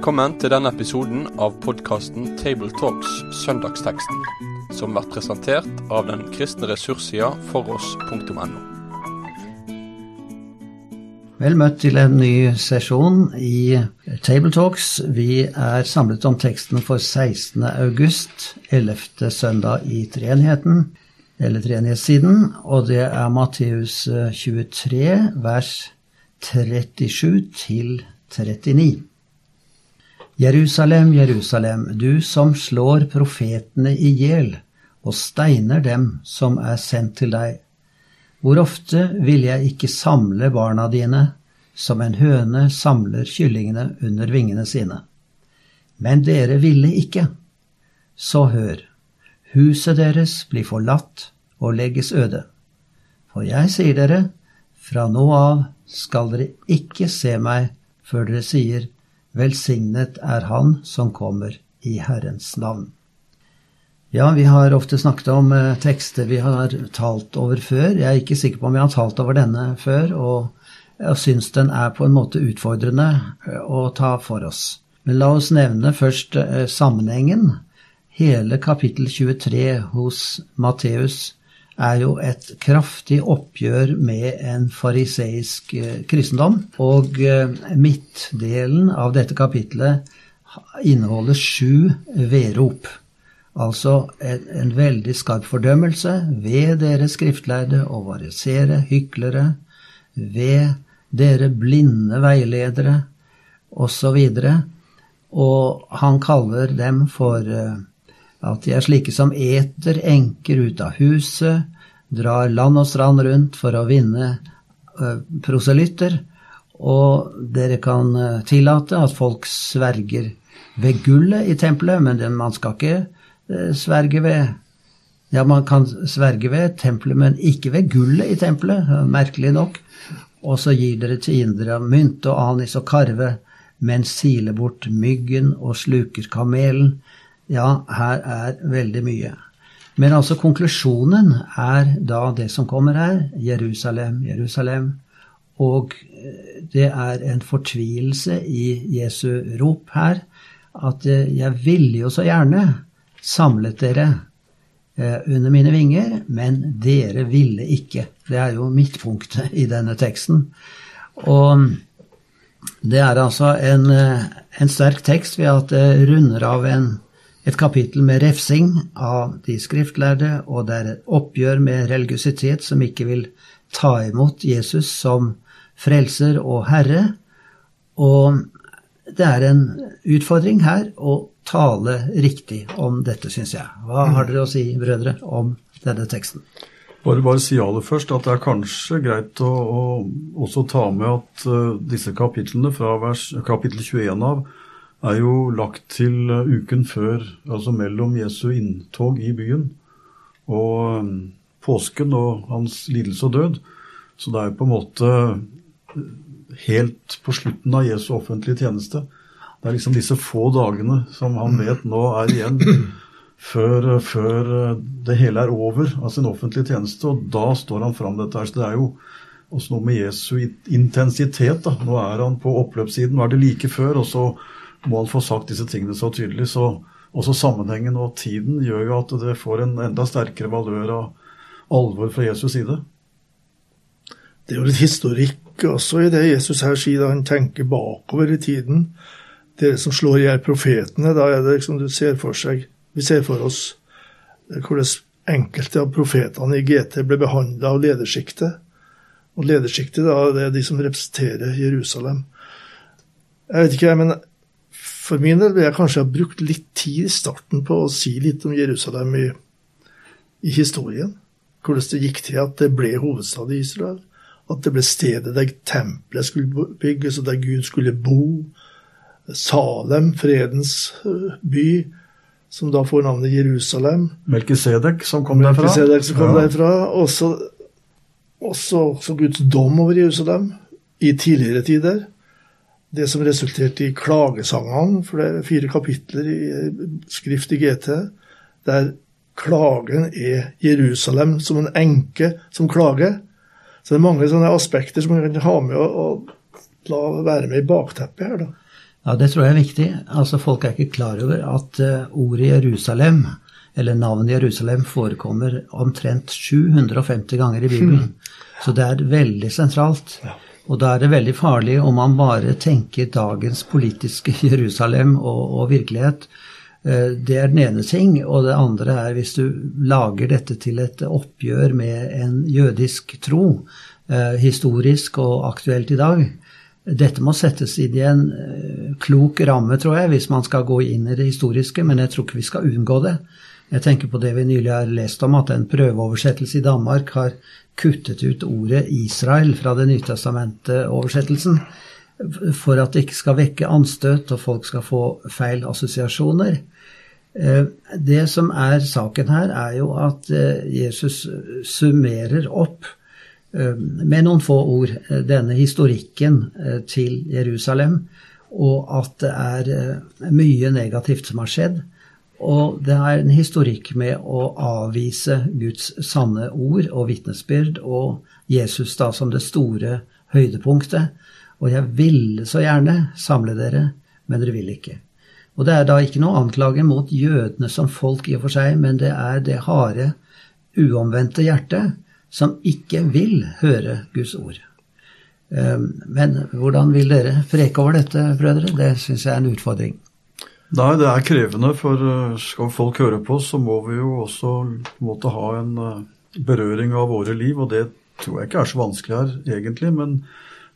Velkommen til denne episoden av podkasten Tabletalks Søndagsteksten, som blir presentert av den kristne ressurssida foross.no. Vel møtt til en ny sesjon i Tabletalks. Vi er samlet om teksten for 16. august, 11. søndag i treenigheten, eller treenighetssiden, og det er Matteus 23, vers 37 til 39. Jerusalem, Jerusalem, du som slår profetene i hjel og steiner dem som er sendt til deg. Hvor ofte vil jeg ikke samle barna dine, som en høne samler kyllingene under vingene sine? Men dere ville ikke. Så hør, huset deres blir forlatt og legges øde. For jeg sier dere, fra nå av skal dere ikke se meg før dere sier, Velsignet er Han som kommer i Herrens navn. Ja, vi har ofte snakket om eh, tekster vi har talt over før. Jeg er ikke sikker på om vi har talt over denne før, og jeg syns den er på en måte utfordrende eh, å ta for oss. Men la oss nevne først eh, sammenhengen. Hele kapittel 23 hos Matteus er jo et kraftig oppgjør med en fariseisk eh, kristendom. Og eh, midtdelen av dette kapitlet inneholder sju vedrop. Altså en, en, veldig skarp fordømmelse ved dere skriftlærde og varisere hyklere, ved dere blinde veiledere, osv. Og, og han kaller dem for uh, at de er slike som eter enker ut av huset, drar land og strand rundt for å vinne proselytter, og dere kan tillate at folk sverger ved gullet i tempelet, men man skal ikke sverge ved Ja, man kan sverge ved tempelet, men ikke ved gullet i tempelet, merkelig nok. Og så gir dere til indre mynt og anis og karve, men siler bort myggen og sluker kamelen. Ja, her er veldig mye. Men altså konklusjonen er da det som kommer her. Jerusalem, Jerusalem. Og eh, det er en fortvilelse i Jesu rop her. At eh, jeg ville jo så gjerne samlet dere eh, under mine vinger, men dere ville ikke. Det er jo midtpunktet i denne teksten. Og det er altså en, en sterk tekst ved at det runder av en et kapittel med refsing av de skriftlærde, og det er et oppgjør med religiøsitet som ikke vil ta imot Jesus som frelser og herre. Og det er en utfordring her å tale riktig om dette, syns jeg. Hva har dere å si, brødre, om denne teksten? Bare, bare si aller først at det er kanskje greit å, å også ta med at uh, disse kapitlene fra vers, kapittel 21 av er jo lagt til eh, uken før, altså mellom Jesu inntog i byen og eh, påsken og hans lidelse og død. Så det er jo på en måte eh, helt på slutten av Jesu offentlige tjeneste. Det er liksom disse få dagene som han vet nå er igjen før, før det hele er over av sin offentlige tjeneste, og da står han fram dette her. Så det er jo også noe med Jesu intensitet. da. Nå er han på oppløpssiden, nå er det like før, og så må han få sagt disse tingene så tydelig. Så også sammenhengen og tiden gjør jo at det får en enda sterkere valør av alvor fra Jesus side. Det er jo litt historikk også i det Jesus her sier da han tenker bakover i tiden. Dere som slår i hjel profetene, da er det liksom du ser for seg Vi ser for oss hvordan enkelte av profetene i GT ble behandla av ledersjiktet. Og ledersjiktet da, det er de som representerer Jerusalem. Jeg vet ikke, men for min del vil jeg kanskje ha brukt litt tid i starten på å si litt om Jerusalem i, i historien. Hvordan det gikk til at det ble hovedstad i Israel. At det ble stedet der tempelet skulle bygges, og der Gud skulle bo. Salem, fredens øh, by, som da får navnet Jerusalem. Melkisedek, som kom derfra. Melkisedek som kom ja. derfra. Også, også, også Guds dom over Jerusalem i tidligere tider det som resulterte i klagesangene, for det er fire kapitler i skrift i GT, der klagen er Jerusalem som en enke som klager. Så det er mange sånne aspekter som man kan ha med og, og la være med i bakteppet her. da. Ja, det tror jeg er viktig. Altså, Folk er ikke klar over at uh, ordet Jerusalem, eller navnet Jerusalem, forekommer omtrent 750 ganger i Bibelen. Så det er veldig sentralt. Og da er det veldig farlig om man bare tenker dagens politiske Jerusalem og, og virkelighet. Uh, det er den ene ting. Og det andre er hvis du lager dette til et oppgjør med en jødisk tro, uh, historisk og aktuelt i dag, dette må settes inn i en eh, klok ramme, tror jeg, hvis man skal gå inn i det historiske, men jeg tror ikke vi skal unngå det. Jeg tenker på det vi nylig har lest om, at en prøveoversettelse i Danmark har kuttet ut ordet Israel fra det Nytestamentet-oversettelsen for at det ikke skal vekke anstøt og folk skal få feil assosiasjoner. Eh, det som er saken her, er jo at eh, Jesus summerer opp Eh, med noen få ord denne historikken til Jerusalem, og at det er mye negativt som har skjedd. Og det er en historikk med å avvise Guds sanne ord og vitnesbyrd, og Jesus da som det store høydepunktet. Og jeg ville så gjerne samle dere, men dere vil ikke. Og det er da ikke noe anklage mot jødene som folk i og for seg, men det er det harde, uomvendte hjertet som ikke vil høre Guds ord. Ehm, men hvordan vil dere preke over dette, brødre? Det syns jeg er en utfordring. Nei, det er krevende, for eh, skal folk høre på, så må vi jo også måtte ha en eh, berøring av våre liv, og det tror jeg ikke er så vanskelig her, egentlig. Men,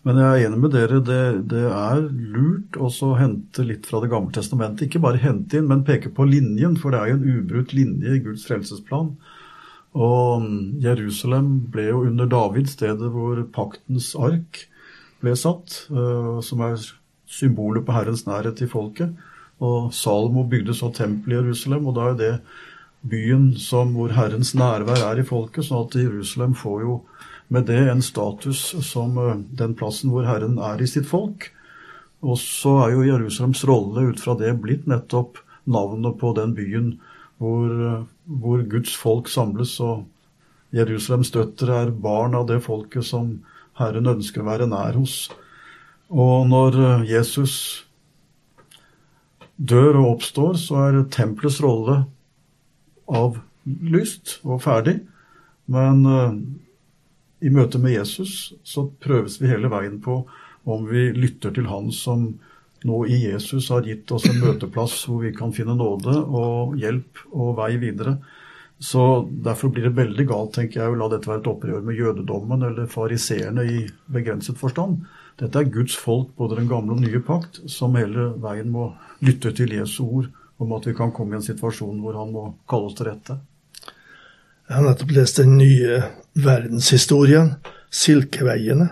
men jeg er enig med dere, det, det er lurt å hente litt fra Det gamle testamentet. Ikke bare hente inn, men peke på linjen, for det er jo en ubrutt linje i Guds frelsesplan. Og Jerusalem ble jo under David stedet hvor paktens ark ble satt, eh, som er symbolet på Herrens nærhet til folket. Og Salomo bygde så tempel i Jerusalem, og da er det byen som, hvor Herrens nærvær er i folket, sånn at Jerusalem får jo med det en status som eh, den plassen hvor Herren er i sitt folk. Og så er jo Jerusalems rolle ut fra det blitt nettopp navnet på den byen hvor, hvor Guds folk samles. Og Jerusalems døtre er barn av det folket som Herren ønsker å være nær hos. Og når Jesus dør og oppstår, så er tempelets rolle avlyst og ferdig. Men uh, i møte med Jesus så prøves vi hele veien på om vi lytter til Han som nå i Jesus har gitt oss en møteplass hvor vi kan finne nåde og hjelp og vei videre. Så Derfor blir det veldig galt tenker jeg, å la dette være et opprør med jødedommen eller fariseerne i begrenset forstand. Dette er Guds folk, både den gamle og nye pakt, som hele veien må lytte til Jesu ord om at vi kan komme i en situasjon hvor han må kalle oss til rette. Jeg har nettopp lest den nye verdenshistorien, Silkeveiene.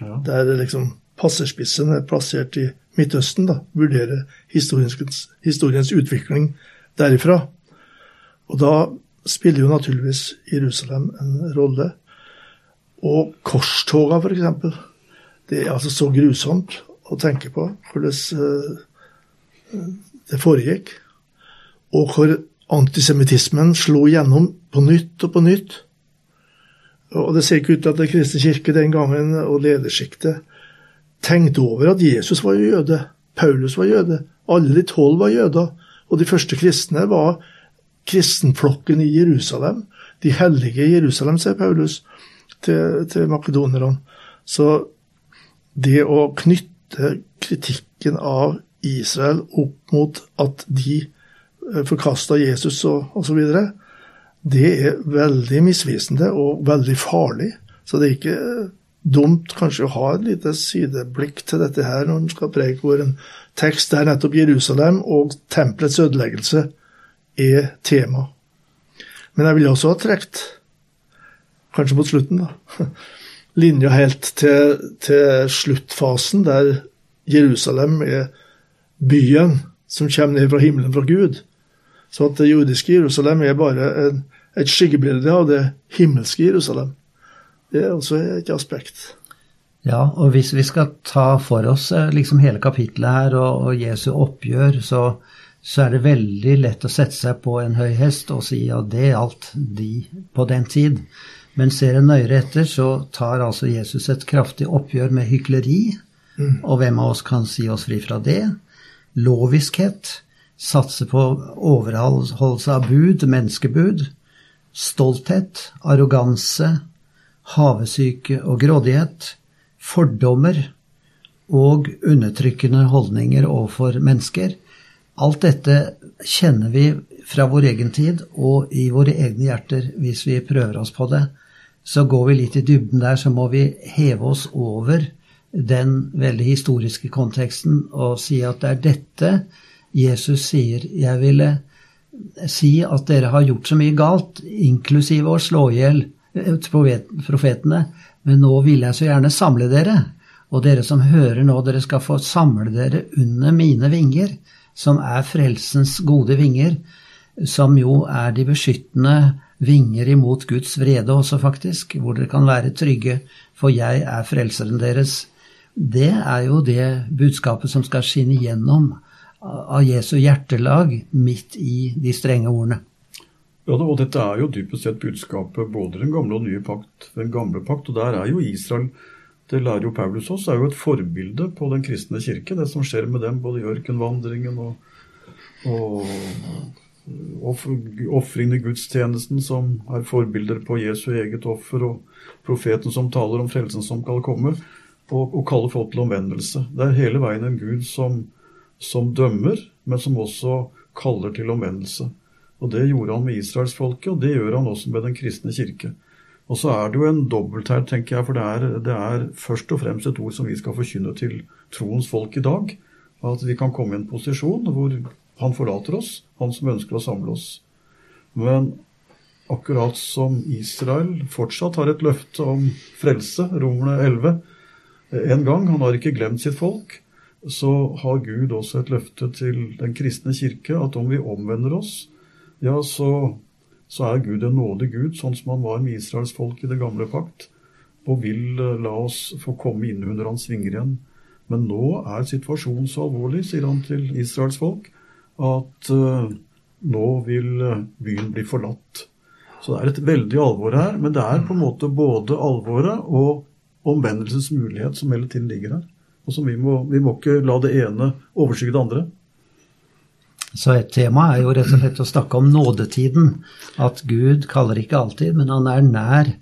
Ja. Der liksom passerspissen er plassert i Midtøsten, da, Vurderer historiens, historiens utvikling derifra. Og da spiller jo naturligvis Jerusalem en rolle. Og korstoga, f.eks. Det er altså så grusomt å tenke på hvordan eh, det foregikk. Og hvor antisemittismen slo gjennom på nytt og på nytt. Og det ser ikke ut til at Den kristne kirke den gangen og ledersjiktet tenkte over at Jesus var jøde, Paulus var jøde, alle de tolv var jøder. Og de første kristne var kristenflokken i Jerusalem. De hellige i Jerusalem, sier Paulus til, til makedonerne. Så det å knytte kritikken av Israel opp mot at de eh, forkasta Jesus og osv., det er veldig misvisende og veldig farlig. Så det er ikke dumt kanskje å ha et lite sideblikk til dette her når en skal preke hvor en tekst der nettopp Jerusalem og tempelets ødeleggelse er tema. Men jeg ville også ha trukket, kanskje mot slutten, da, linja helt til, til, sluttfasen, der Jerusalem er byen som kommer ned fra himmelen fra Gud. Så at det jordiske Jerusalem er bare en, et skyggebilde av det himmelske Jerusalem. Det er også et aspekt. Ja, og hvis vi skal ta for oss eh, liksom hele kapittelet her og, og Jesu oppgjør, så, så, er det veldig lett å sette seg på en høy hest og si at det gjaldt de på den tid. Men ser en nøyere etter, så tar altså Jesus et kraftig oppgjør med hykleri. Mm. Og hvem av oss kan si oss fri fra det? loviskhet, satse på overholdelse av bud, menneskebud, stolthet, arroganse, havesyke og grådighet, fordommer og undertrykkende holdninger overfor mennesker. Alt dette kjenner vi fra vår egen tid og i våre egne hjerter hvis vi prøver oss på det. Så går vi litt i dybden der, så må vi heve oss over den veldig historiske konteksten og si at det er dette Jesus sier. Jeg ville si at dere har gjort så mye galt, inklusive å slå i hjel profetene, men nå vil jeg så gjerne samle dere. Og dere som hører nå, dere skal få samle dere under mine vinger, som er frelsens gode vinger, som jo er de beskyttende vinger imot Guds vrede også, faktisk, hvor dere kan være trygge, for jeg er frelseren deres. Det er jo det budskapet som skal skinne gjennom av Jesu hjertelag midt i de strenge ordene. Ja, og Dette er jo dypest sett budskapet både den gamle og nye pakt. Den gamle pakt, og der er jo Israel det lærer jo Paulus oss, er jo et forbilde på den kristne kirke. Det som skjer med dem både i ørkenvandringen og, og ofringen i gudstjenesten, som er forbilder på Jesu eget offer, og profeten som taler om frelsen som skal komme, og, og kaller folk til omvendelse. Det er hele veien en Gud som, som dømmer, men som også kaller til omvendelse. Og Det gjorde han med israelsfolket, og det gjør han også med den kristne kirke. Og så er det jo en dobbelt her, tenker jeg, for det er, det er, først og fremst et ord som vi skal forkynne til troens folk i dag. At vi kan komme i en posisjon hvor han forlater oss, han som ønsker å samle oss. Men akkurat som Israel fortsatt har et løfte om frelse, romerne 11, en gang, han har ikke glemt sitt folk, så har Gud også et løfte til den kristne kirke at om vi omvender oss, ja, så, så er Gud en nådig Gud, sånn som han var med Israels folk i det gamle pakt, og vil eh, la oss få komme inn under hans vinger igjen. Men nå er situasjonen så alvorlig, sier han til Israels folk, at uh, nå vil eh, byen bli forlatt. Så det er et veldig alvor her, men det er på en måte både alvoret og omvendelsens mulighet som hele tiden ligger her. Og som vi må, vi må ikke la det ene overskygge det andre. Så et tema er jo rett og slett å snakke om nådetiden. At Gud kaller ikke alltid, men han er nær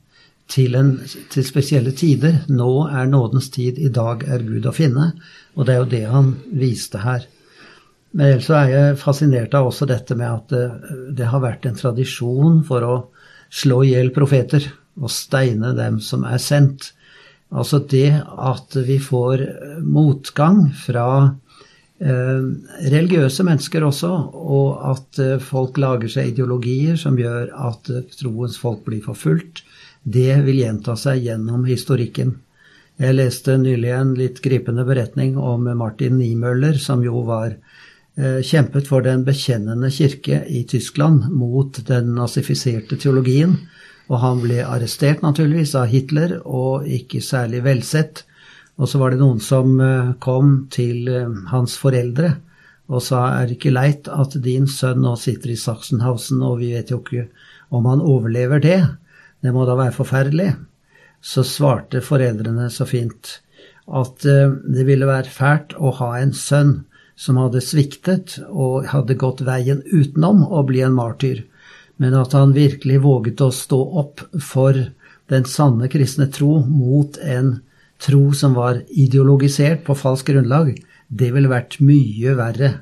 til, en, til, spesielle tider. Nå er nådens tid, i dag er Gud å finne. Og det er jo det han viste her. Men ellers så er jeg fascinert av også dette med at det, det har vært en tradisjon for å slå i hjel profeter og steine dem som er sendt. Altså det at vi får motgang fra Eh, religiøse mennesker også, og at eh, folk lager seg ideologier som gjør at eh, troens folk blir forfulgt, det vil gjenta seg gjennom historikken. Jeg leste nylig en litt gripende beretning om Martin Niemøller, som jo var kjempet for den bekjennende kirke i Tyskland mot den nazifiserte teologien. Og han ble arrestert, naturligvis, av Hitler, og ikke særlig velsett. Og så var det noen som eh, kom til eh, hans foreldre og sa er det ikke leit at din sønn nå sitter i Sachsenhausen, og vi vet jo ikke om han overlever det. Det må da være forferdelig. Så svarte foreldrene så fint at eh, det ville være fælt å ha en sønn som hadde sviktet og hadde gått veien utenom å bli en martyr, men at han virkelig våget å stå opp for den sanne kristne tro mot en tro som var ideologisert på falsk grunnlag, det ville vært mye verre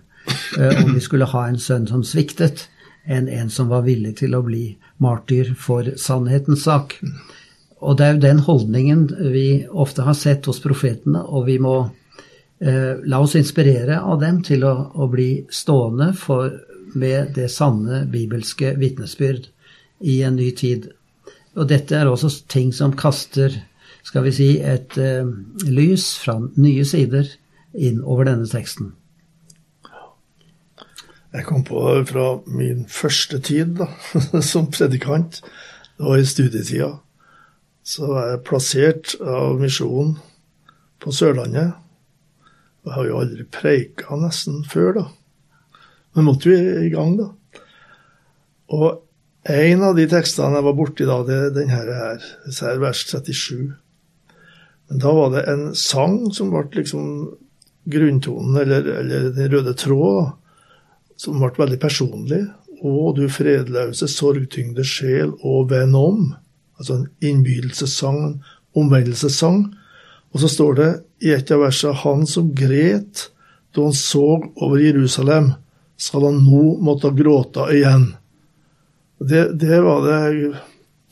uh, om vi skulle ha en sønn som sviktet, enn en som var villig til å bli martyr for sannhetens sak. Og det er jo den holdningen vi ofte har sett hos profetene, og vi må la oss inspirere av dem til å, å bli stående for, med det sanne bibelske vitnesbyrd i en ny tid. Og dette er også ting som kaster skal vi si, et eh, lys fra nye sider inn over denne teksten. Jeg kom på fra min første tid da, som predikant. Det var i studietida. Så var jeg plassert av misjonen på Sørlandet. Jeg har jo aldri preika nesten før, da. Men måtte vi i gang, da. Og en av de tekstene jeg var borti da, det er denne her, her vers 37. Men da var det en sang som ble liksom grunntonen, eller, eller den røde tråd, som ble veldig personlig. Å, du fredløse, sorgtyngde sjel, og venn om. Altså en innbydelsessang, en omvendelsessang. Og så står det i et av versene Han som gret da han så over Jerusalem, skal han nå måtte gråte igjen. Det, det var det jeg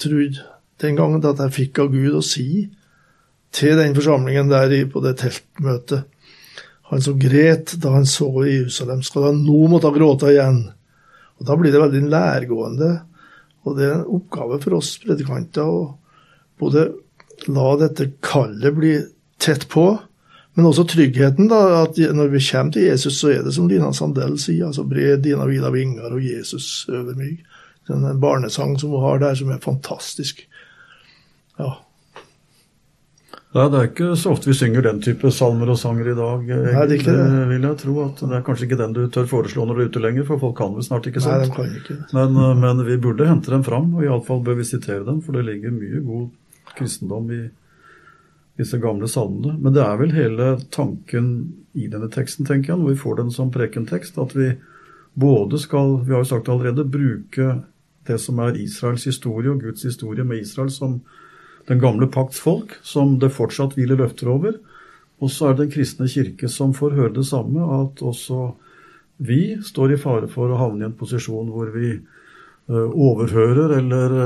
trodde den gangen at jeg fikk av Gud å si til den forsamlingen der på det teltmøtet. Han som gret da han så Jerusalem, skal han nå måtte gråte igjen. Og Da blir det veldig nærgående, og det er en oppgave for oss predikanter å både la dette kallet bli tett på, men også tryggheten, da, at når vi kommer til Jesus, så er det som Lina Sandell sier, altså bred dina vida vinger og Jesus over meg. Den barnesang som hun har der, som er fantastisk. Ja. Nei, Det er ikke så ofte vi synger den type salmer og sanger i dag. Nei, det er ikke det. vil jeg tro. at Det er kanskje ikke den du tør foreslå når du er ute lenger, for folk kan vel snart ikke Nei, de kan ikke. Men, eh, men vi burde hente dem fram, og iallfall bør vi sitere dem, for det ligger mye god kristendom i disse gamle salmene. Men det er vel hele tanken i denne teksten, tenker jeg, når vi får den som prekentekst, at vi både skal, vi har jo sagt allerede, bruke det som er Israels historie og Guds historie med Israel som den gamle pakts folk, som det fortsatt hviler løfter over. Og så er det Den kristne kirke som får høre det samme, at også vi står i fare for å havne i en posisjon hvor vi eh, overhører eller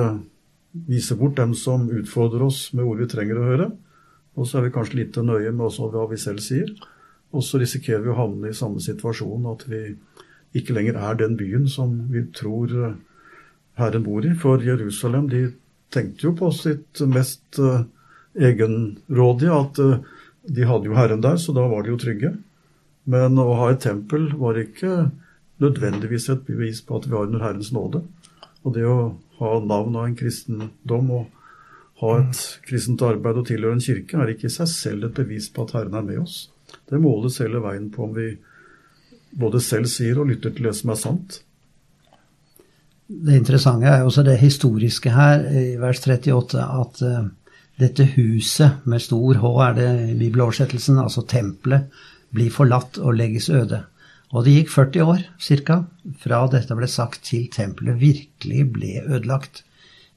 eh, viser bort dem som utfordrer oss med ord vi trenger å høre. Og så er vi kanskje litt nøye med også hva vi selv sier. Og så risikerer vi å havne i samme situasjon, at vi ikke lenger er den byen som vi tror eh, Herren bor i. For Jerusalem de tenkte jo på sitt mest uh, egenrådige, at de hadde jo Herren der, så da var de jo trygge. Men å ha et tempel var ikke nødvendigvis et bevis på at vi har under Herrens nåde. Og det å ha navn av en kristendom og ha et kristent arbeid og tilhøre en kirke, er ikke i seg selv et bevis på at Herren er med oss. Det måles hele veien på om vi både selv sier og lytter til det som er sant. Det interessante er også det historiske her i vers 38, at uh, dette huset med stor H er det i bibeloversettelsen, altså tempelet, blir forlatt og legges øde. Og det gikk 40 år ca. fra dette ble sagt til tempelet virkelig ble ødelagt.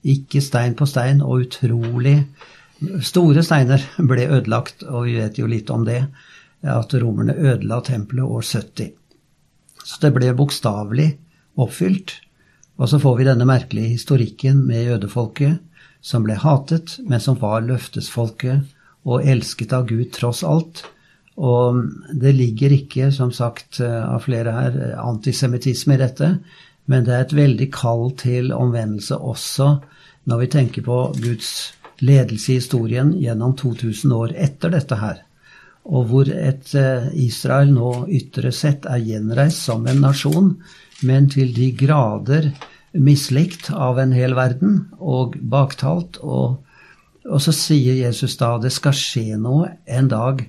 Ikke stein på stein, og utrolig store steiner ble ødelagt, og vi vet jo litt om det, at romerne ødela tempelet år 70. Så det ble bokstavelig oppfylt. Og så får vi denne merkelige historikken med jødefolket, som ble hatet, men som var løftesfolket og elsket av Gud tross alt. Og det ligger ikke, som sagt av flere her, antisemittisme i dette, men det er et veldig kall til omvendelse også når vi tenker på Guds ledelse i historien gjennom 2000 år etter dette her. Og hvor et Israel nå ytre sett er gjenreist som en nasjon, men til de grader mislikt av en hel verden og baktalt. Og, og, så sier Jesus da det skal skje noe en dag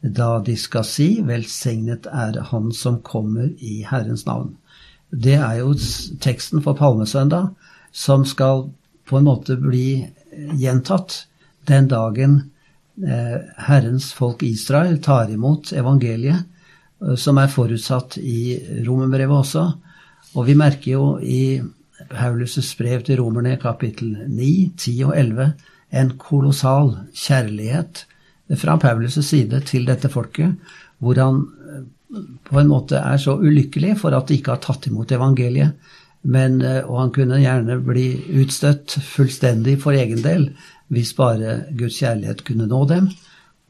da de skal si 'Velsignet er Han som kommer i Herrens navn'. Det er jo teksten for palmesøndag som skal på en måte bli gjentatt den dagen eh, Herrens folk Israel tar imot evangeliet, som er forutsatt i romerbrevet også. Og vi merker jo i Paulus' brev til romerne kapittel 9, 10 og 11 en kolossal kjærlighet fra Paulus' side til dette folket, hvor han på en måte er så ulykkelig for at de ikke har tatt imot evangeliet. Men, og han kunne gjerne bli utstøtt fullstendig for egen del hvis bare Guds kjærlighet kunne nå dem.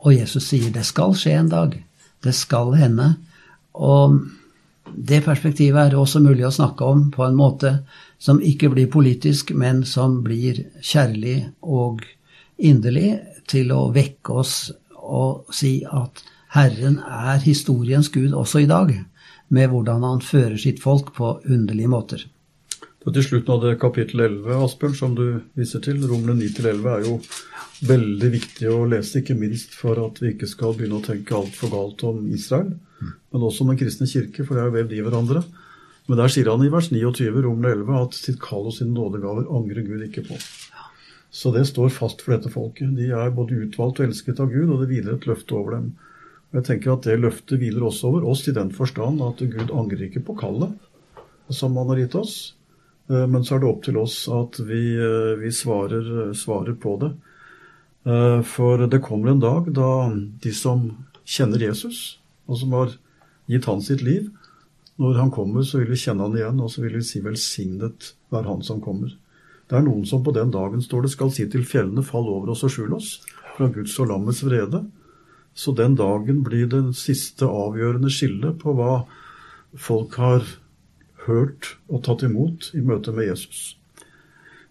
Og Jesus sier det skal skje en dag. Det skal hende. Og det perspektivet er også mulig å snakke om på en måte som ikke blir politisk, men som blir kjærlig og inderlig til å vekke oss og si at Herren er historiens Gud også i dag, med hvordan han fører sitt folk på underlige måter. Og til slutten av det kapittel 11, Asbjørn, som du viser til, romene 9-11, er jo veldig viktig å lese, ikke minst for at vi ikke skal begynne å tenke altfor galt om Israel, men også om den kristne kirke, for det er jo vevd i hverandre. Men der sier han i vers 29, romene 11, at sitt kall og sine nådegaver angrer Gud ikke på. Så det står fast for dette folket. De er både utvalgt og elsket av Gud, og det hviler et løfte over dem. Og Jeg tenker at Det løftet hviler også over oss i den forstand at Gud angrer ikke på kallet som han har gitt oss. Eh, men så er det opp til oss at vi, eh, vi svarer, svarer, på det. Eh, for det kommer en dag da de som kjenner Jesus, og som har gitt han sitt liv, når han kommer, så vil vi kjenne han igjen, og så vil vi si 'velsignet være han som kommer'. Det er noen som på den dagen står det skal si til fjellene 'fall over oss og skjul oss' fra Guds og lammets vrede. Så den dagen blir det siste avgjørende skillet på hva folk har hørt og tatt imot i møte med Jesus.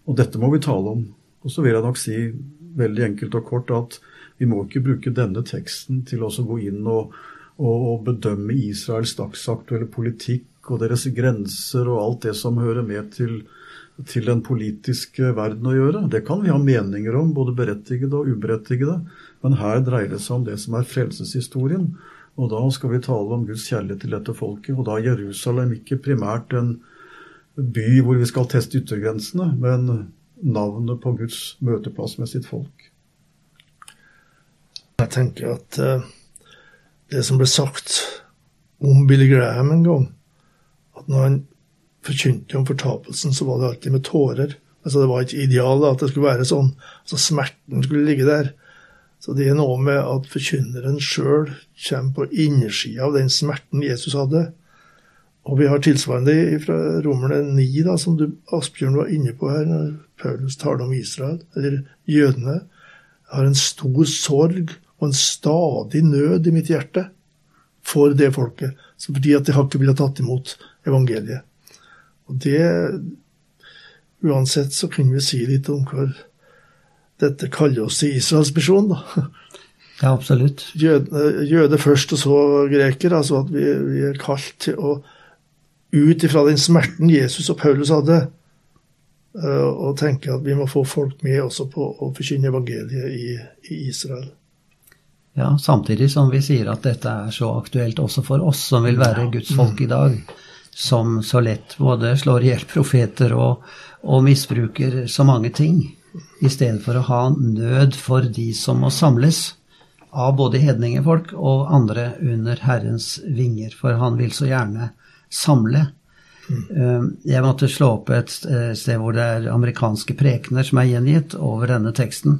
Og dette må vi tale om. Og så vil jeg nok si veldig enkelt og kort at vi må ikke bruke denne teksten til å gå inn og og bedømme Israels dagsaktuelle politikk og deres grenser og alt det som hører med til, til den politiske verden å gjøre. Det kan vi ha meninger om, både berettigede og uberettigede, men her dreier det seg om det som er frelseshistorien. Og da skal vi tale om Guds kjærlighet til dette folket, og da er Jerusalem ikke primært en by hvor vi skal teste yttergrensene, men navnet på Guds møteplass med sitt folk. Jeg tenker at uh det som ble sagt om Billy Graham en gang, at når han forkynte om fortapelsen, så var det alltid med tårer. Altså Det var ikke idealet at det skulle være sånn. Altså Smerten skulle ligge der. Så det er noe med at forkynneren sjøl kommer på innersida av den smerten Jesus hadde. Og vi har tilsvarende fra Romerne 9, da, som du, Asbjørn var inne på her, når Paulus taler om Israel, eller jødene. har en stor sorg og en stadig nød i mitt hjerte for det folket, fordi at de har ikke villet tatt imot evangeliet. Og det Uansett så kunne vi si litt om hva dette kaller oss til Israels misjon, da. Ja, absolutt. Jøde, jøde, først, og så greker. Altså at vi, vi er kalt til å ut ifra den smerten Jesus og Paulus hadde, eh, og tenke at vi må få folk med også på å forkynne evangeliet i, i Israel. Ja, Samtidig som vi sier at dette er så aktuelt også for oss som vil være Guds folk i dag, som så lett både slår i hjel profeter og, og, misbruker så mange ting, i stedet for å ha nød for de som må samles av både hedningefolk og andre under Herrens vinger, for han vil så gjerne samle. Mm. Jeg måtte slå opp et sted hvor det er amerikanske prekener som er gjengitt over denne teksten.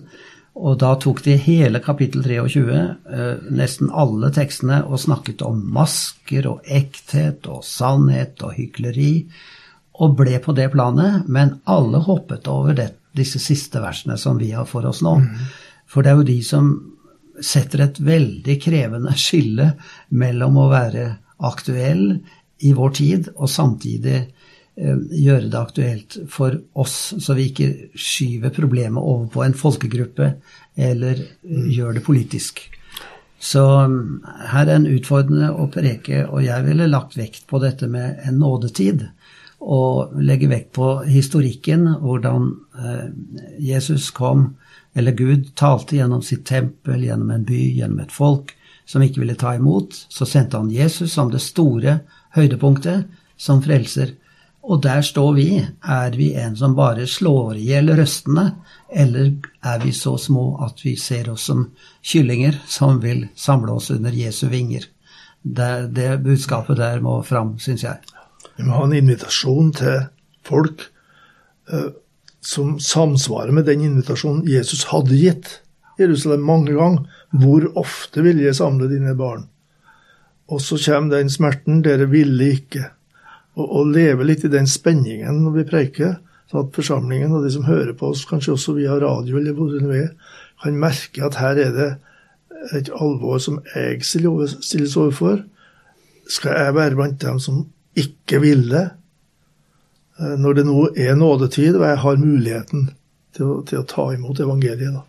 Og da tok de hele kapittel 23, eh, nesten alle tekstene, og snakket om masker og ekthet og sannhet og hykleri, og ble på det planet, men alle hoppet over det, disse siste versene som vi har for oss nå. Mm. For det er jo de som setter et veldig krevende skille mellom å være aktuell i vår tid og samtidig gjøre det aktuelt for oss, så vi ikke skyver problemet over på en folkegruppe eller mm. gjør det politisk. Så mm, her er en utfordrende å preke, og jeg ville lagt vekt på dette med en nådetid. Og legge vekt på historikken, hvordan eh, Jesus kom, eller Gud talte gjennom sitt tempel, gjennom en by, gjennom et folk som ikke ville ta imot. Så sendte han Jesus som det store høydepunktet, som frelser. Og der står vi. Er vi en som bare slår i hjel røstene, eller er vi så små at vi ser oss som kyllinger som vil samle oss under Jesu vinger? Det, det budskapet der må fram, syns jeg. Vi må ha en invitasjon til folk eh, som samsvarer med den invitasjonen Jesus hadde gitt Jerusalem mange ganger. Hvor ofte vil jeg samle dine barn? Og så kommer den smerten. Dere ville ikke og, og leve litt i den spenningen når vi preiker. sånn at forsamlingen og de som hører på oss, kanskje også via radio eller hvor det er, kan merke at her er det et alvor som jeg stilles overfor. Skal jeg være blant dem som ikke ville? Eh, når det nå er nådetid, og jeg har muligheten til å, til å ta imot evangeliet. da.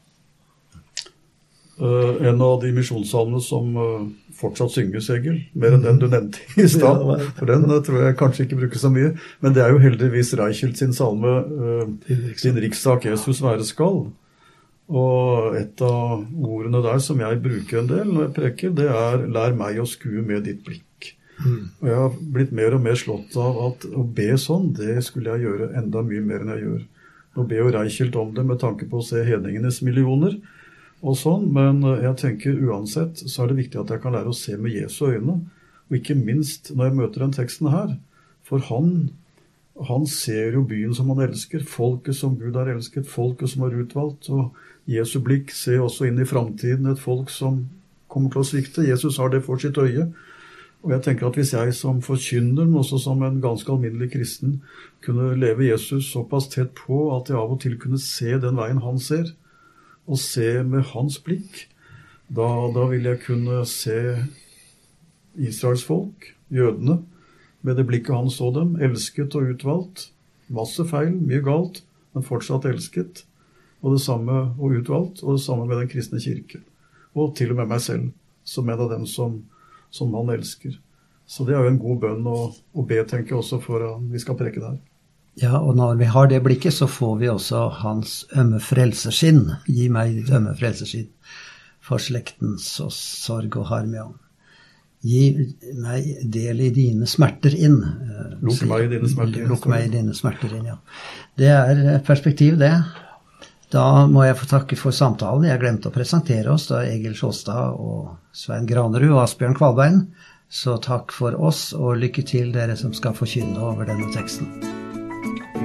Uh, en av de misjonssalmene som uh, fortsatt synges, Egil, mer enn den du nevnte i stad. For den uh, tror jeg kanskje ikke bruker så mye. Men det er jo heldigvis Reichelt sin salme 'Din rikssak Jesus være skal'. Og et av ordene der som jeg bruker en del når jeg preker, det er 'lær meg å skue med ditt blikk'. Mm. Og jeg har blitt mer og mer slått av at å be sånn, det skulle jeg gjøre enda mye mer enn jeg gjør. Nå ber jo Reichelt om det med tanke på å se hedningenes millioner. Og sånn, men jeg tenker uansett så er det viktig at jeg kan lære å se med Jesu øyne. Og ikke minst når jeg møter den teksten her. For han, han ser jo byen som han elsker, folket som Gud har elsket, folket som har utvalgt. Og Jesu blikk ser også inn i framtiden et folk som kommer til å svikte. Jesus har det for sitt øye. Og jeg tenker at Hvis jeg som forkynner, men også som en ganske alminnelig kristen, kunne leve Jesus såpass tett på at jeg av og til kunne se den veien han ser, og se med hans blikk, da, da vil jeg kunne se Israels folk, jødene, med det blikket han så dem, elsket og utvalgt. Masse feil, mye galt, men fortsatt elsket. Og det samme og utvalgt, og det samme med Den kristne kirke. Og til og med meg selv, som en av dem som som han elsker. Så det er jo en god bønn å, å be, tenker jeg også, for at vi skal preke der. Ja, og når vi har det blikket, så får vi også hans ømme frelseskinn. Gi meg ditt ømme frelseskinn for slektens og sorg og harm, ja. Gi meg del i dine smerter inn. Eh, Lukk meg i dine smerter inn. Lukk meg i dine smerter inn, ja. Det er perspektiv, det. Da må jeg få takke for samtalen. Jeg glemte å presentere oss. da Egil Sjåstad og Svein Granerud og Asbjørn Kvalbein. Så takk for oss, og lykke til dere som skal forkynne over denne teksten.